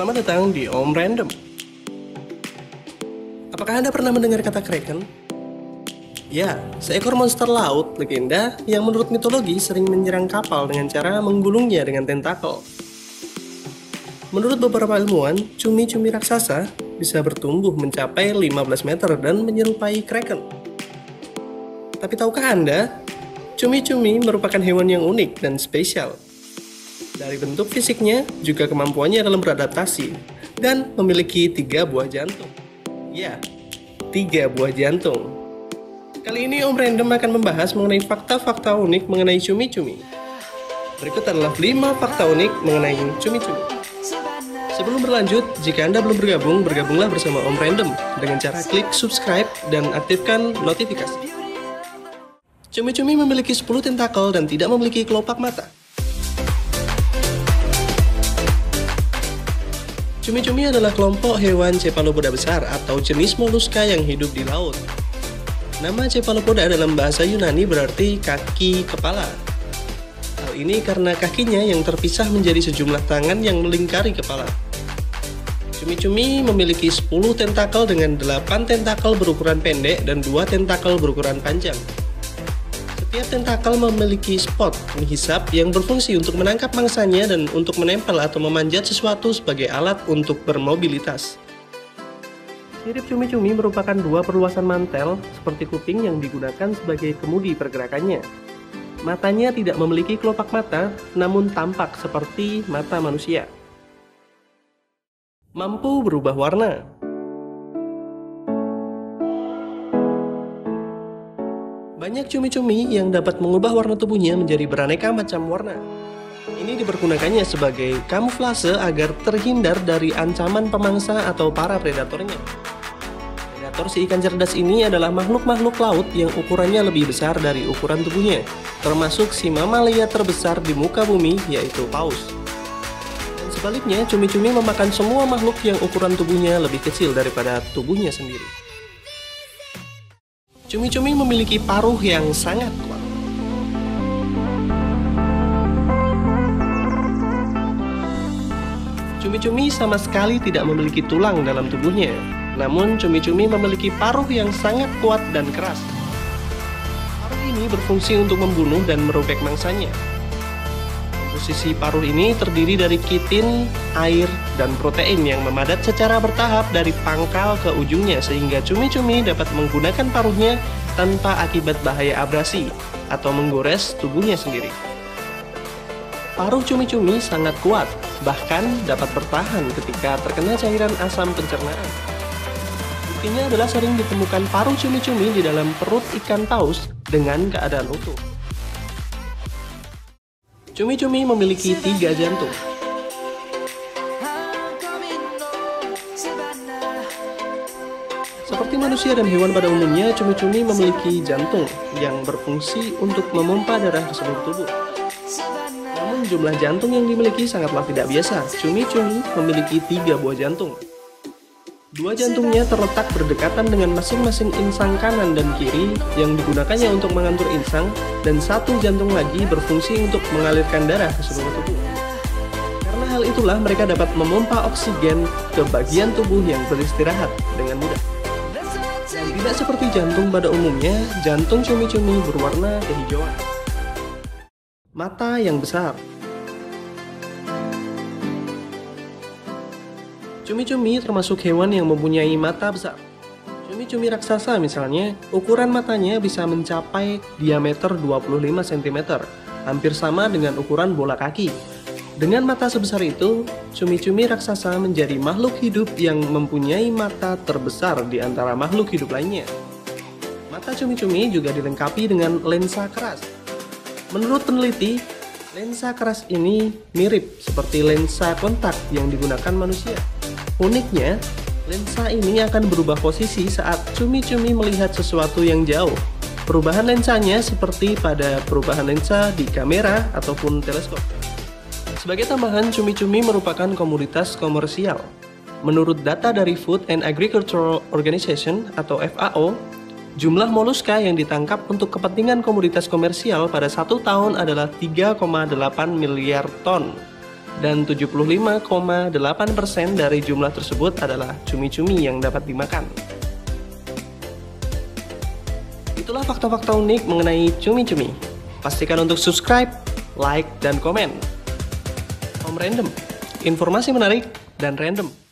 Selamat datang di Om Random. Apakah Anda pernah mendengar kata Kraken? Ya, seekor monster laut legenda yang menurut mitologi sering menyerang kapal dengan cara menggulungnya dengan tentakel. Menurut beberapa ilmuwan, cumi-cumi raksasa bisa bertumbuh mencapai 15 meter dan menyerupai kraken. Tapi tahukah Anda, cumi-cumi merupakan hewan yang unik dan spesial. Dari bentuk fisiknya, juga kemampuannya dalam beradaptasi, dan memiliki tiga buah jantung. Ya, tiga buah jantung. Kali ini Om Random akan membahas mengenai fakta-fakta unik mengenai cumi-cumi. Berikut adalah 5 fakta unik mengenai cumi-cumi. Sebelum berlanjut, jika Anda belum bergabung, bergabunglah bersama Om Random dengan cara klik subscribe dan aktifkan notifikasi. Cumi-cumi memiliki 10 tentakel dan tidak memiliki kelopak mata. Cumi-cumi adalah kelompok hewan cephalopoda besar atau jenis moluska yang hidup di laut. Nama cephalopoda dalam bahasa Yunani berarti kaki kepala. Hal ini karena kakinya yang terpisah menjadi sejumlah tangan yang melingkari kepala. Cumi-cumi memiliki 10 tentakel dengan 8 tentakel berukuran pendek dan 2 tentakel berukuran panjang. Setiap tentakel memiliki spot menghisap yang berfungsi untuk menangkap mangsanya dan untuk menempel atau memanjat sesuatu sebagai alat untuk bermobilitas. Sirip cumi-cumi merupakan dua perluasan mantel seperti kuping yang digunakan sebagai kemudi pergerakannya. Matanya tidak memiliki kelopak mata, namun tampak seperti mata manusia. Mampu berubah warna. Banyak cumi-cumi yang dapat mengubah warna tubuhnya menjadi beraneka macam warna. Ini dipergunakannya sebagai kamuflase agar terhindar dari ancaman pemangsa atau para predatornya. Predator si ikan cerdas ini adalah makhluk-makhluk laut yang ukurannya lebih besar dari ukuran tubuhnya, termasuk si mamalia terbesar di muka bumi yaitu paus. Dan sebaliknya, cumi-cumi memakan semua makhluk yang ukuran tubuhnya lebih kecil daripada tubuhnya sendiri. Cumi-cumi memiliki paruh yang sangat kuat. Cumi-cumi sama sekali tidak memiliki tulang dalam tubuhnya, namun cumi-cumi memiliki paruh yang sangat kuat dan keras. Paruh ini berfungsi untuk membunuh dan merobek mangsanya. Posisi paruh ini terdiri dari kitin, air, dan protein yang memadat secara bertahap dari pangkal ke ujungnya sehingga cumi-cumi dapat menggunakan paruhnya tanpa akibat bahaya abrasi atau menggores tubuhnya sendiri. Paruh cumi-cumi sangat kuat, bahkan dapat bertahan ketika terkena cairan asam pencernaan. Buktinya adalah sering ditemukan paruh cumi-cumi di dalam perut ikan paus dengan keadaan utuh. Cumi-cumi memiliki tiga jantung. Seperti manusia dan hewan pada umumnya, cumi-cumi memiliki jantung yang berfungsi untuk memompa darah ke seluruh tubuh. Namun jumlah jantung yang dimiliki sangatlah tidak biasa. Cumi-cumi memiliki tiga buah jantung. Dua jantungnya terletak berdekatan dengan masing-masing insang kanan dan kiri yang digunakannya untuk mengatur insang dan satu jantung lagi berfungsi untuk mengalirkan darah ke seluruh tubuh. Karena hal itulah mereka dapat memompa oksigen ke bagian tubuh yang beristirahat dengan mudah. Dan tidak seperti jantung pada umumnya, jantung cumi-cumi berwarna kehijauan. Mata yang besar Cumi-cumi termasuk hewan yang mempunyai mata besar. Cumi-cumi raksasa misalnya, ukuran matanya bisa mencapai diameter 25 cm, hampir sama dengan ukuran bola kaki. Dengan mata sebesar itu, cumi-cumi raksasa menjadi makhluk hidup yang mempunyai mata terbesar di antara makhluk hidup lainnya. Mata cumi-cumi juga dilengkapi dengan lensa keras. Menurut peneliti, lensa keras ini mirip seperti lensa kontak yang digunakan manusia. Uniknya, lensa ini akan berubah posisi saat cumi-cumi melihat sesuatu yang jauh. Perubahan lensanya seperti pada perubahan lensa di kamera ataupun teleskop. Sebagai tambahan, cumi-cumi merupakan komoditas komersial. Menurut data dari Food and Agricultural Organization atau FAO, jumlah moluska yang ditangkap untuk kepentingan komoditas komersial pada satu tahun adalah 3,8 miliar ton dan 75,8% dari jumlah tersebut adalah cumi-cumi yang dapat dimakan. Itulah fakta-fakta unik mengenai cumi-cumi. Pastikan untuk subscribe, like, dan komen. Om Random, informasi menarik dan random.